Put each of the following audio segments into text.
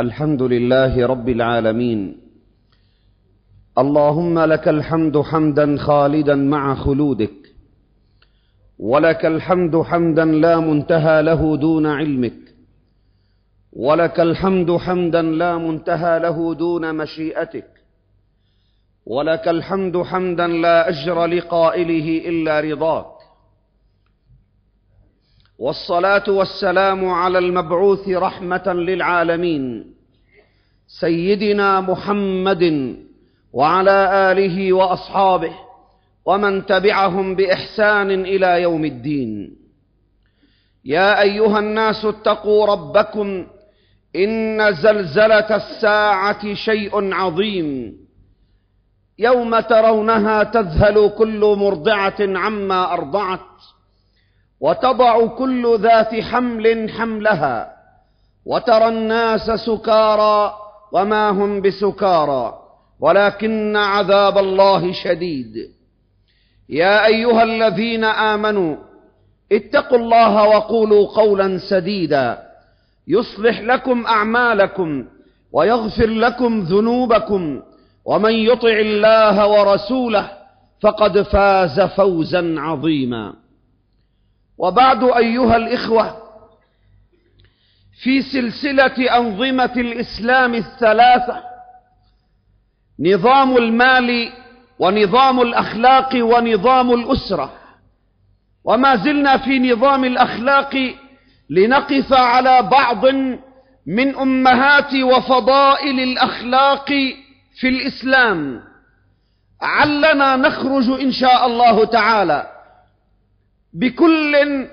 الحمد لله رب العالمين. اللهم لك الحمد حمدا خالدا مع خلودك. ولك الحمد حمدا لا منتهى له دون علمك. ولك الحمد حمدا لا منتهى له دون مشيئتك. ولك الحمد حمدا لا أجر لقائله إلا رضاك. والصلاة والسلام على المبعوث رحمة للعالمين سيدنا محمد وعلى آله وأصحابه ومن تبعهم بإحسان إلى يوم الدين. يا أيها الناس اتقوا ربكم إن زلزلة الساعة شيء عظيم. يوم ترونها تذهل كل مرضعة عما أرضعت. وتضع كل ذات حمل حملها وترى الناس سكارى وما هم بسكارى ولكن عذاب الله شديد. يا أيها الذين آمنوا اتقوا الله وقولوا قولا سديدا. يصلح لكم أعمالكم ويغفر لكم ذنوبكم. ومن يطع الله ورسوله فقد فاز فوزا عظيما. وبعد أيها الإخوة في سلسلة أنظمة الإسلام الثلاثة نظام المال ونظام الأخلاق ونظام الأسرة. وما زلنا في نظام الأخلاق لنقف على بعض من أمهات وفضائل الأخلاق في الإسلام. علنا نخرج إن شاء الله تعالى. بكل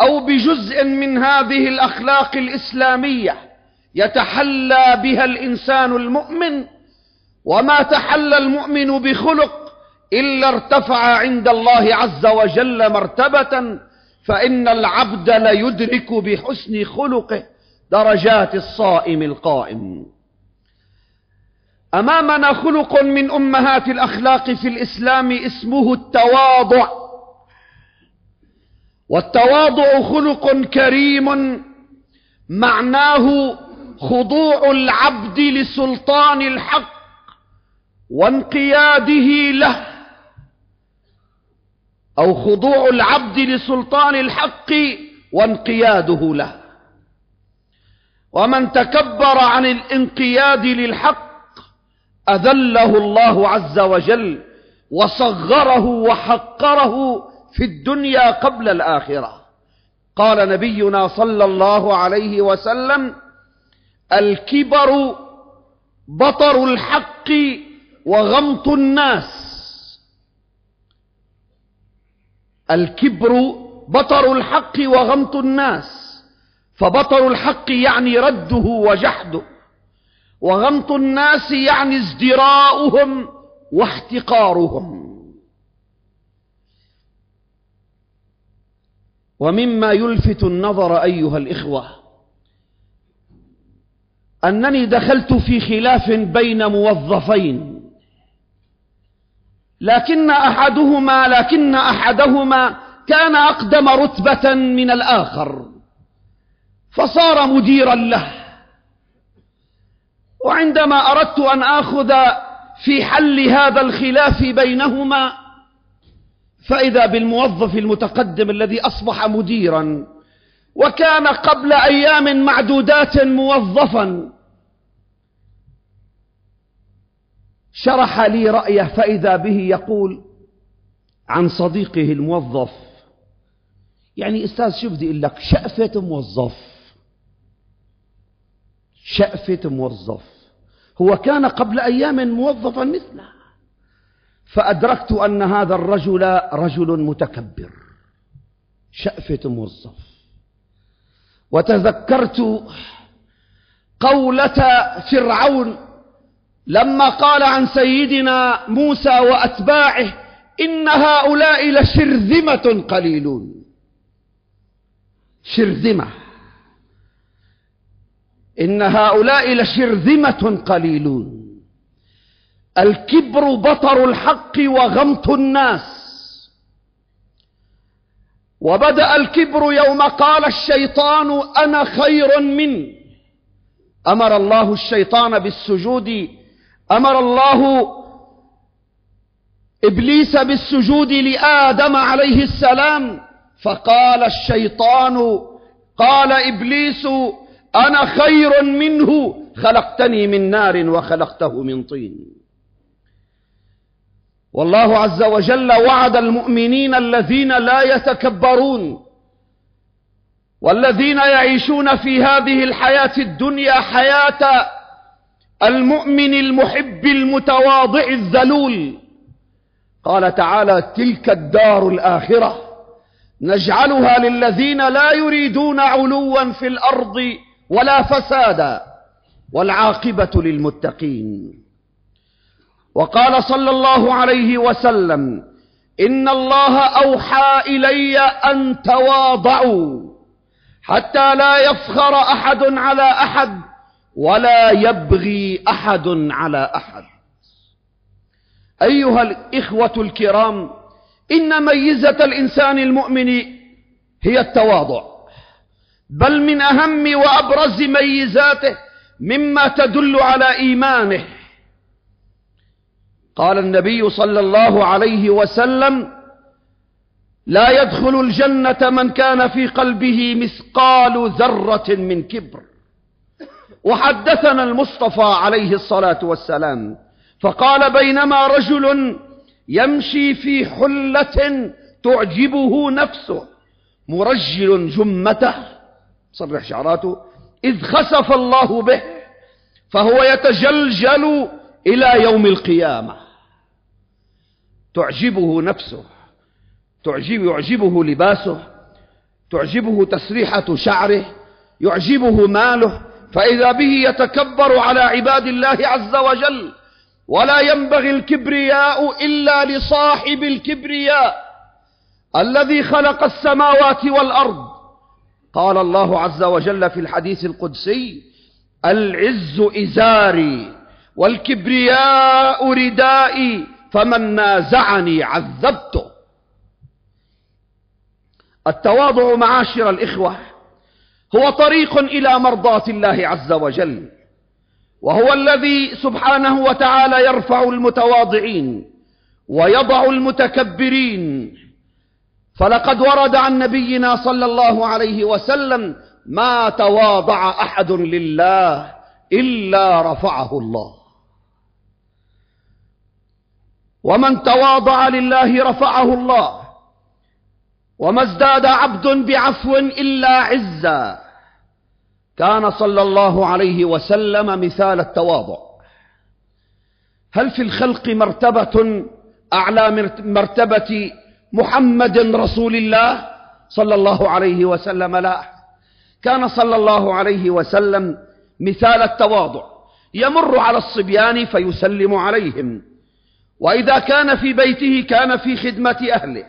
أو بجزء من هذه الأخلاق الإسلامية يتحلى بها الإنسان المؤمن وما تحلى المؤمن بخلق إلا ارتفع عند الله عز وجل مرتبة فإن العبد ليدرك بحسن خلقه درجات الصائم القائم. أمامنا خلق من أمهات الأخلاق في الإسلام اسمه التواضع. والتواضع خلق كريم معناه خضوع العبد لسلطان الحق وانقياده له أو خضوع العبد لسلطان الحق وانقياده له. ومن تكبر عن الانقياد للحق أذله الله عز وجل وصغره وحقره في الدنيا قبل الآخرة. قال نبينا صلى الله عليه وسلم الكبر بطر الحق وغمط الناس. الكبر بطر الحق وغمط الناس. فبطر الحق يعني رده وجحده. وغمط الناس يعني ازدراؤهم واحتقارهم ومما يلفت النظر أيها الإخوة أنني دخلت في خلاف بين موظفين لكن أحدهما لكن أحدهما كان أقدم رتبة من الآخر فصار مديرا له. وعندما أردت أن آخذ في حل هذا الخلاف بينهما فإذا بالموظف المتقدم الذي أصبح مديرا وكان قبل أيام معدودات موظفا شرح لي رأيه فإذا به يقول عن صديقه الموظف يعني أستاذ شو بدي أقول لك؟ شأفة موظف. شأفة موظف. هو كان قبل أيام موظفا مثله. فأدركت أن هذا الرجل رجل متكبر. شأفة موظف. وتذكرت قولة فرعون لما قال عن سيدنا موسى وأتباعه إن هؤلاء لشرذمة قليلون. شرذمة. إن هؤلاء لشرذمة قليلون. الكبر بطر الحق وغمط الناس. وبدأ الكبر يوم قال الشيطان أنا خير منه أمر الله الشيطان بالسجود. أمر الله إبليس بالسجود لآدم عليه السلام. فقال الشيطان قال إبليس أنا خير منه خلقتني من نار وخلقته من طين. والله عز وجل وعد المؤمنين الذين لا يتكبرون والذين يعيشون في هذه الحياة الدنيا حياة المؤمن المحب المتواضع الذلول. قال تعالى تلك الدار الآخرة. نجعلها للذين لا يريدون علوا في الأرض ولا فسادا. والعاقبة للمتقين. وقال صلى الله عليه وسلم إن الله أوحى إلي أن تواضعوا حتى لا يفخر أحد على أحد ولا يبغي أحد على أحد. أيها الإخوة الكرام إن ميزة الإنسان المؤمن هي التواضع بل من أهم وأبرز ميزاته مما تدل على إيمانه. قال النبي صلى الله عليه وسلم لا يدخل الجنة من كان في قلبه مثقال ذرة من كبر. وحدثنا المصطفى عليه الصلاة والسلام فقال بينما رجل يمشي في حلة تعجبه نفسه مرجل جمته صرح شعراته إذ خسف الله به فهو يتجلجل إلى يوم القيامة. تعجبه نفسه تعجب يعجبه لباسه تعجبه تسريحة شعره يعجبه ماله فإذا به يتكبر على عباد الله عز وجل ولا ينبغي الكبرياء إلا لصاحب الكبرياء الذي خلق السماوات والأرض. قال الله عز وجل في الحديث القدسي العز إزاري والكبرياء ردائي. فمن نازعني عذبته. التواضع معاشر الإخوة هو طريق إلى مرضاة الله عز وجل وهو الذي سبحانه وتعالى يرفع المتواضعين ويضع المتكبرين. فلقد ورد عن نبينا صلى الله عليه وسلم ما تواضع أحد لله إلا رفعه الله. ومن تواضع لله رفعه الله. وما ازداد عبد بعفو إلا عزا. كان صلى الله عليه وسلم مثال التواضع. هل في الخلق مرتبة أعلى مرتبة محمد رسول الله صلى الله عليه وسلم؟ لا. كان صلى الله عليه وسلم مثال التواضع. يمر على الصبيان فيسلم عليهم. وإذا كان في بيته كان في خدمة أهله.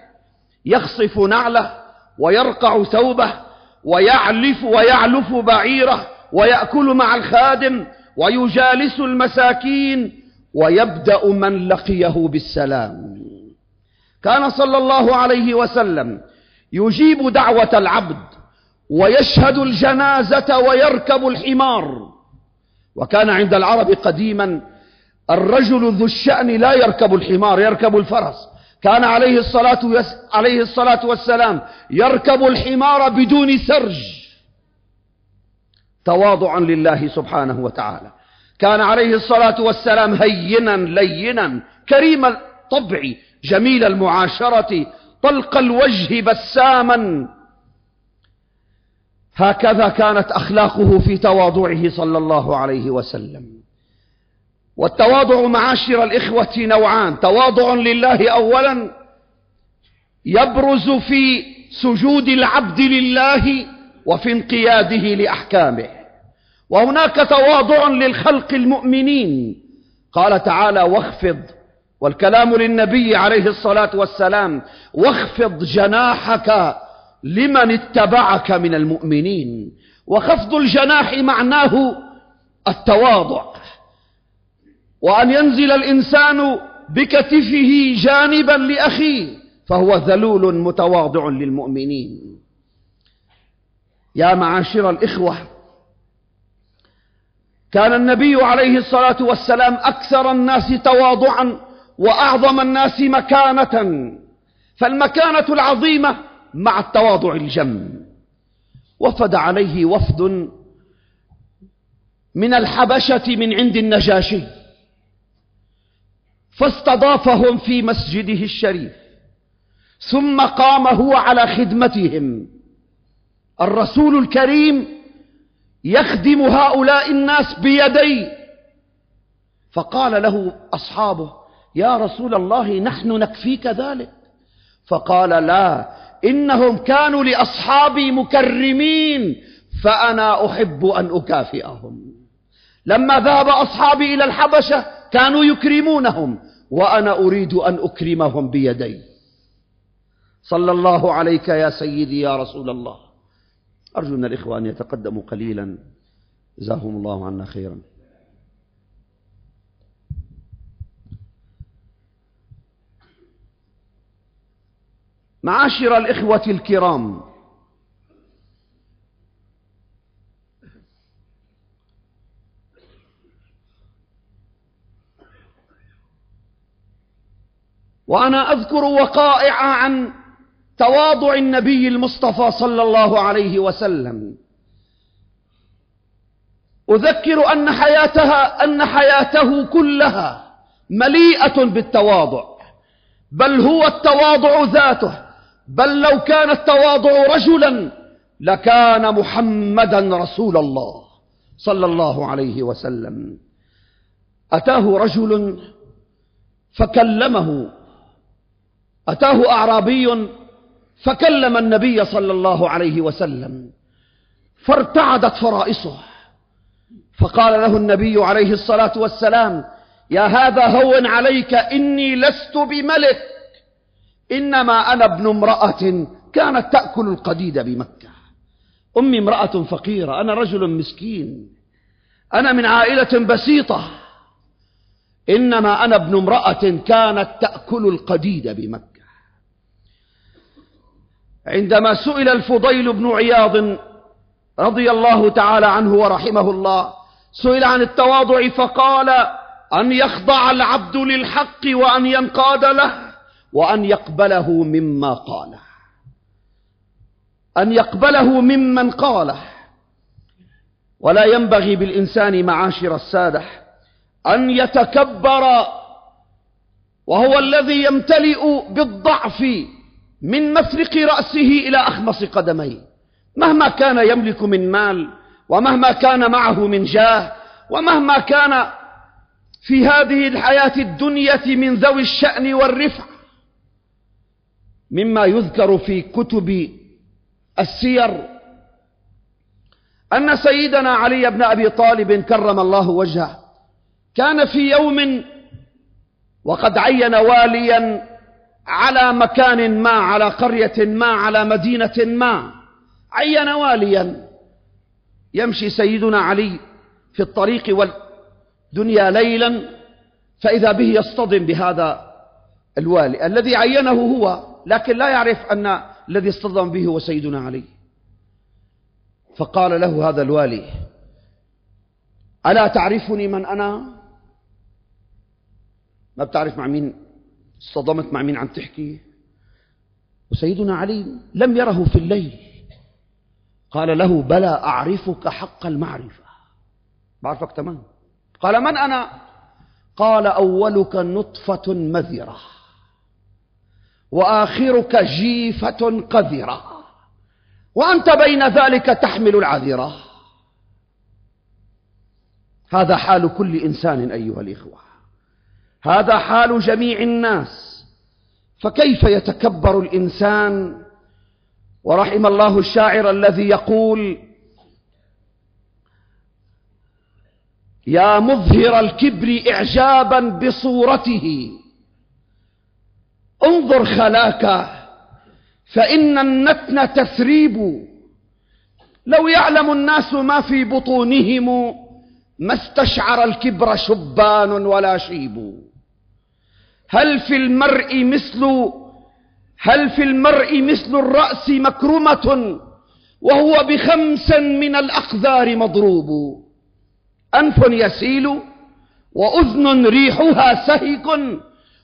يخصف نعله ويرقع ثوبه ويعلف ويعلف بعيره ويأكل مع الخادم ويجالس المساكين ويبدأ من لقيه بالسلام. كان صلى الله عليه وسلم يجيب دعوة العبد ويشهد الجنازة ويركب الحمار. وكان عند العرب قديما الرجل ذو الشأن لا يركب الحمار يركب الفرس. كان عليه الصلاة, يس عليه الصلاة والسلام يركب الحمار بدون سرج. تواضعا لله سبحانه وتعالى. كان عليه الصلاة والسلام هينا لينا كريم الطبع جميل المعاشرة طلق الوجه بساما. هكذا كانت أخلاقه في تواضعه صلى الله عليه وسلم. والتواضع معاشر الإخوة نوعان. تواضع لله أولا يبرز في سجود العبد لله وفي انقياده لأحكامه. وهناك تواضع للخلق المؤمنين. قال تعالى واخفض. والكلام للنبي عليه الصلاة والسلام واخفض جناحك لمن اتبعك من المؤمنين. وخفض الجناح معناه التواضع. وأن ينزل الإنسان بكتفه جانبا لأخيه فهو ذلول متواضع للمؤمنين. يا معاشر الإخوة كان النبي عليه الصلاة والسلام أكثر الناس تواضعا وأعظم الناس مكانة. فالمكانة العظيمة مع التواضع الجم. وفد عليه وفد من الحبشة من عند النجاشي. فاستضافهم في مسجده الشريف. ثم قام هو على خدمتهم. الرسول الكريم يخدم هؤلاء الناس بيدي. فقال له أصحابه يا رسول الله نحن نكفيك ذلك. فقال لا إنهم كانوا لأصحابي مكرمين فأنا أحب أن أكافئهم. لما ذهب أصحابي إلى الحبشة كانوا يكرمونهم وأنا أريد أن أكرمهم بيدي. صلى الله عليك يا سيدي يا رسول الله. أرجو من الإخوة أن يتقدموا قليلا. جزاهم الله عنا خيرا. معاشر الإخوة الكرام وأنا أذكر وقائع عن تواضع النبي المصطفى صلى الله عليه وسلم. أذكر أن حياتها أن حياته كلها مليئة بالتواضع. بل هو التواضع ذاته. بل لو كان التواضع رجلا لكان محمدا رسول الله صلى الله عليه وسلم. أتاه رجل فكلمه أتاه أعرابي فكلم النبي صلى الله عليه وسلم فارتعدت فرائصه. فقال له النبي عليه الصلاة والسلام يا هذا هون عليك إني لست بملك إنما أنا ابن امرأة كانت تأكل القديد بمكة. أمي امرأة فقيرة أنا رجل مسكين أنا من عائلة بسيطة إنما أنا ابن امرأة كانت تأكل القديد بمكة. عندما سئل الفضيل بن عياض رضي الله تعالى عنه ورحمه الله سئل عن التواضع فقال أن يخضع العبد للحق وأن ينقاد له وأن يقبله مما قاله. أن يقبله ممن قاله. ولا ينبغي بالإنسان معاشر السادة أن يتكبر وهو الذي يمتلئ بالضعف من مفرق رأسه إلى أخمص قدميه. مهما كان يملك من مال ومهما كان معه من جاه ومهما كان في هذه الحياة الدنيا من ذوي الشأن والرفع. مما يذكر في كتب السير أن سيدنا علي بن أبي طالب كرم الله وجهه. كان في يوم وقد عين واليا على مكان ما على قرية ما على مدينة ما. عين واليا. يمشي سيدنا علي في الطريق والدنيا ليلا فإذا به يصطدم بهذا الوالي. الذي عينه هو لكن لا يعرف أن الذي اصطدم به هو سيدنا علي. فقال له هذا الوالي ألا تعرفني من أنا؟ ما بتعرف مع مين؟ اصطدمت مع مين عم تحكي؟ وسيدنا علي لم يره في الليل. قال له بلى أعرفك حق المعرفة. بعرفك تمام. قال من أنا؟ قال أولك نطفة مذرة وآخرك جيفة قذرة وأنت بين ذلك تحمل العذرة. هذا حال كل إنسان أيها الإخوة. هذا حال جميع الناس. فكيف يتكبر الإنسان؟ ورحم الله الشاعر الذي يقول يا مظهر الكبر إعجابا بصورته. انظر خلاك فإن النتن تثريب. لو يعلم الناس ما في بطونهم ما استشعر الكبر شبان ولا شيب. هل في المرء مثل هل في المرء مثل الرأس مكرمة وهو بخمس من الأقذار مضروب؟ أنف يسيل وأذن ريحها سهك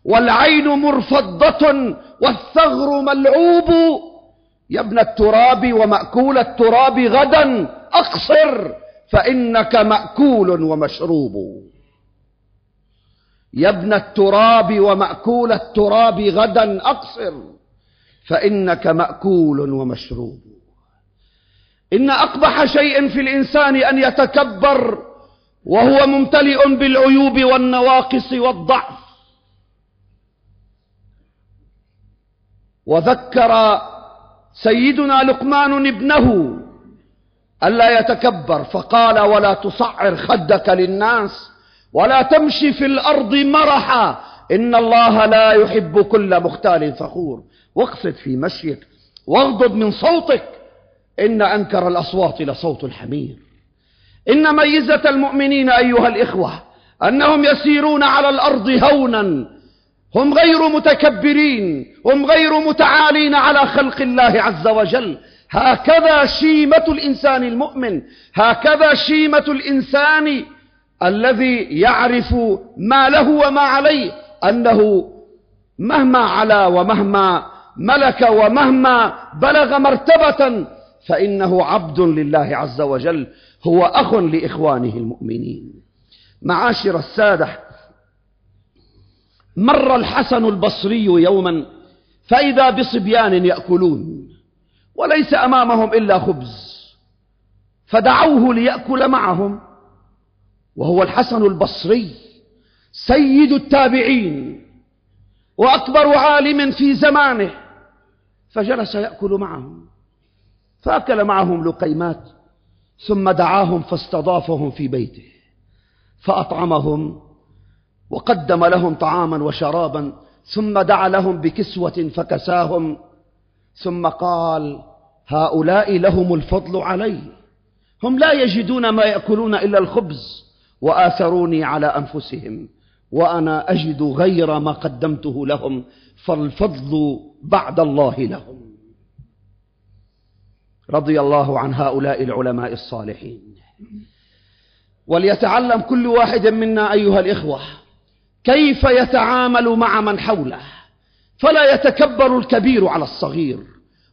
والعين مرفضة والثغر ملعوب. يا ابن التراب ومأكول التراب غدا أقصر فإنك مأكول ومشروب. يا ابن التراب ومأكول التراب غدا أقصر فإنك مأكول ومشروب. إن أقبح شيء في الإنسان أن يتكبر وهو ممتلئ بالعيوب والنواقص والضعف. وذكر سيدنا لقمان ابنه ألا يتكبر فقال ولا تصعر خدك للناس ولا تمشي في الأرض مرحا. إن الله لا يحب كل مختال فخور. واقصد في مشيك واغضب من صوتك. إن أنكر الأصوات لصوت الحمير. إن ميزة المؤمنين أيها الإخوة أنهم يسيرون على الأرض هونا. هم غير متكبرين هم غير متعالين على خلق الله عز وجل. هكذا شيمة الإنسان المؤمن هكذا شيمة الإنسان الذي يعرف ما له وما عليه أنه مهما علا ومهما ملك ومهما بلغ مرتبة فإنه عبد لله عز وجل هو أخ لإخوانه المؤمنين. معاشر السادة مر الحسن البصري يوما فإذا بصبيان يأكلون وليس أمامهم إلا خبز فدعوه ليأكل معهم. وهو الحسن البصري سيد التابعين وأكبر عالم في زمانه فجلس يأكل معهم فأكل معهم لقيمات ثم دعاهم فاستضافهم في بيته فأطعمهم وقدم لهم طعاما وشرابا ثم دعا لهم بكسوة فكساهم ثم قال هؤلاء لهم الفضل علي هم لا يجدون ما يأكلون إلا الخبز وآثروني على أنفسهم وأنا أجد غير ما قدمته لهم فالفضل بعد الله لهم. رضي الله عن هؤلاء العلماء الصالحين. وليتعلم كل واحد منا أيها الإخوة كيف يتعامل مع من حوله. فلا يتكبر الكبير على الصغير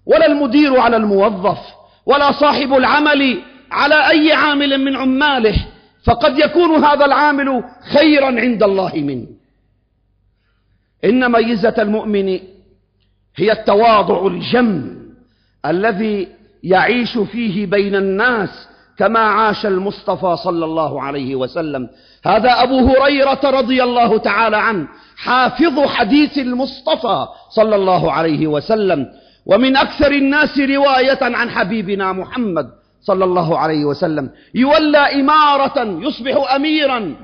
ولا المدير على الموظف ولا صاحب العمل على أي عامل من عماله فقد يكون هذا العامل خيرا عند الله منه. إن ميزة المؤمن هي التواضع الجم الذي يعيش فيه بين الناس كما عاش المصطفى صلى الله عليه وسلم. هذا أبو هريرة رضي الله تعالى عنه حافظ حديث المصطفى صلى الله عليه وسلم. ومن أكثر الناس رواية عن حبيبنا محمد صلى الله عليه وسلم. يولى إمارة يصبح أميرا.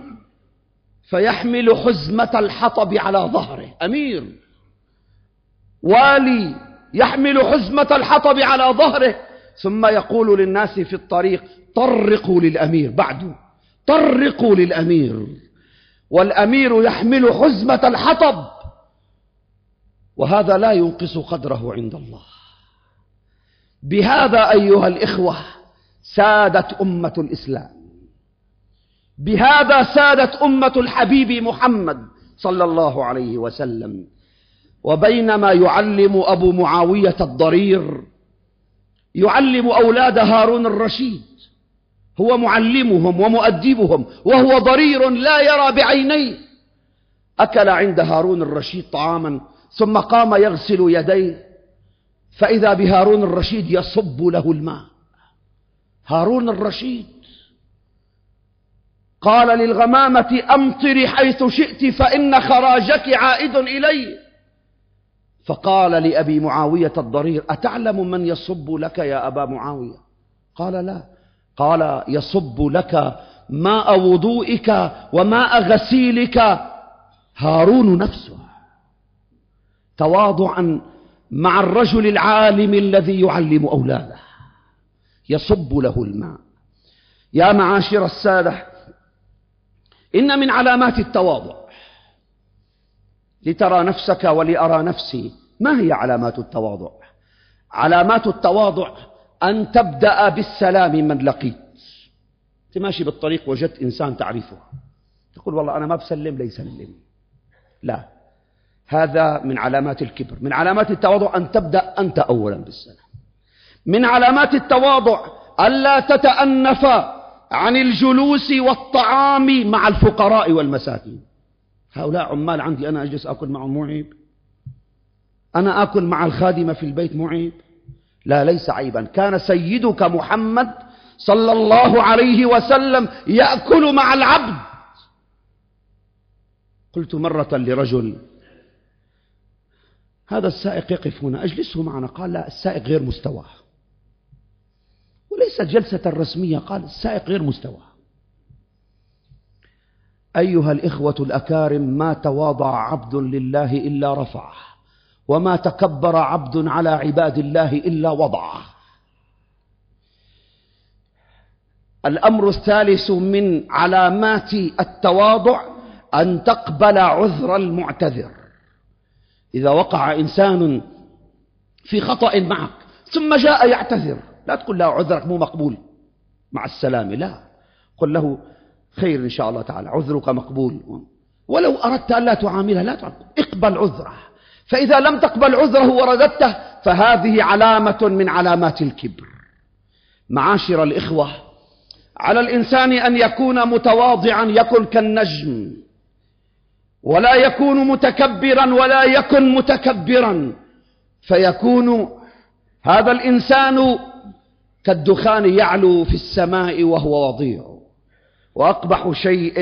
فيحمل حزمة الحطب على ظهره. أمير. والي يحمل حزمة الحطب على ظهره. ثم يقول للناس في الطريق طرقوا للأمير. بعد طرقوا للأمير. والأمير يحمل حزمة الحطب. وهذا لا ينقص قدره عند الله. بهذا أيها الإخوة سادت أمة الإسلام. بهذا سادت أمة الحبيب محمد صلى الله عليه وسلم. وبينما يعلم أبو معاوية الضرير يعلم أولاد هارون الرشيد هو معلمهم ومؤدبهم وهو ضرير لا يرى بعينيه. أكل عند هارون الرشيد طعاما ثم قام يغسل يديه فإذا بهارون الرشيد يصب له الماء. هارون الرشيد. قال للغمامة أمطري حيث شئت فإن خراجك عائد إلي. فقال لأبي معاوية الضرير أتعلم من يصب لك يا أبا معاوية؟ قال لا. قال يصب لك ماء وضوئك وماء غسيلك. هارون نفسه. تواضعا مع الرجل العالم الذي يعلم أولاده. يصب له الماء. يا معاشر السادة إن من علامات التواضع لترى نفسك ولأرى نفسي. ما هي علامات التواضع؟ علامات التواضع أن تبدأ بالسلام من لقيت. أنت ماشي بالطريق وجدت إنسان تعرفه. تقول والله أنا ما بسلم ليسلم لا. هذا من علامات الكبر. من علامات التواضع أن تبدأ أنت أولا بالسلام. من علامات التواضع ألا تتأنف عن الجلوس والطعام مع الفقراء والمساكين. هؤلاء عمال عندي أنا أجلس أكل معهم مو عيب أنا أكل مع الخادمة في البيت مو عيب لا ليس عيبا. كان سيدك محمد صلى الله عليه وسلم يأكل مع العبد. قلت مرة لرجل هذا السائق يقف هنا أجلسه معنا. قال لا السائق غير مستواه. وليست جلسة رسمية قال السائق غير مستواه أيها الإخوة الأكارم ما تواضع عبد لله إلا رفعه وما تكبر عبد على عباد الله إلا وضعه. الأمر الثالث من علامات التواضع أن تقبل عذر المعتذر. إذا وقع إنسان في خطأ معك ثم جاء يعتذر لا تقول له عذرك مو مقبول مع السلامة لا. قل له خير إن شاء الله تعالى عذرك مقبول. ولو أردت أن لا تعامله لا تعامله اقبل عذره. فإذا لم تقبل عذره ورددته فهذه علامة من علامات الكبر. معاشر الإخوة على الإنسان أن يكون متواضعا يكن كالنجم. ولا يكون متكبرا ولا يكن متكبرا. فيكون هذا الإنسان كالدخان يعلو في السماء وهو وضيع. وأقبح شيء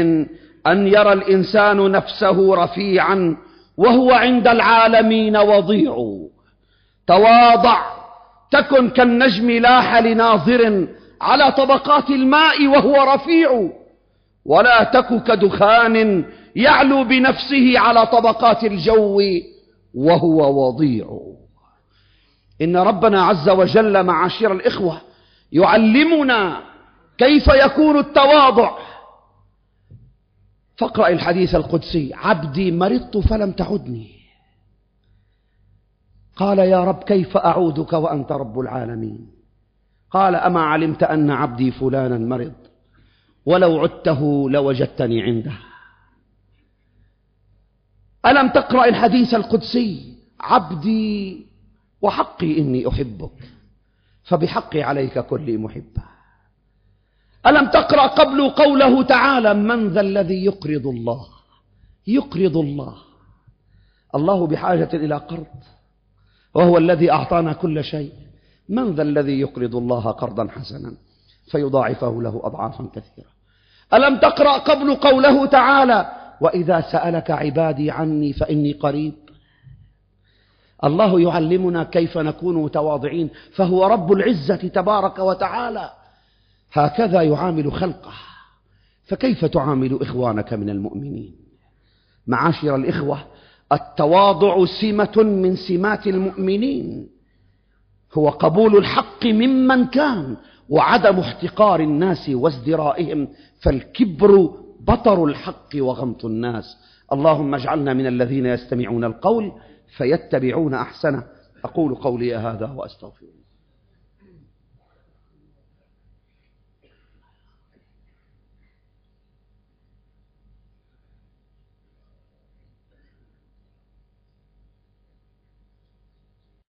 أن يرى الإنسان نفسه رفيعا وهو عند العالمين وضيع. تواضع تكن كالنجم لاح لناظر على طبقات الماء وهو رفيع. ولا تك كدخان يعلو بنفسه على طبقات الجو وهو وضيع. إن ربنا عز وجل معاشر الإخوة يعلمنا كيف يكون التواضع. فاقرأ الحديث القدسي. عبدي مرضت فلم تعدني قال يا رب كيف أعودك وأنت رب العالمين؟ قال أما علمت أن عبدي فلانا مرض ولو عدته لوجدتني عنده. ألم تقرأ الحديث القدسي؟ عبدي وحقي إني أحبك. فبحقي عليك كلي محبة. ألم تقرأ قبل قوله تعالى من ذا الذي يقرض الله؟ يقرض الله. الله بحاجة إلى قرض. وهو الذي أعطانا كل شيء. من ذا الذي يقرض الله قرضا حسنا؟ فيضاعفه له أضعافا كثيرة. ألم تقرأ قبل قوله تعالى وإذا سألك عبادي عني فإني قريب؟ الله يعلمنا كيف نكون متواضعين فهو رب العزة تبارك وتعالى. هكذا يعامل خلقه. فكيف تعامل إخوانك من المؤمنين؟ معاشر الإخوة التواضع سمة من سمات المؤمنين. هو قبول الحق ممن كان وعدم احتقار الناس وازدرائهم فالكبر بطر الحق وغمط الناس. اللهم اجعلنا من الذين يستمعون القول فيتبعون أحسنه. أقول قولي هذا وأستغفر الله.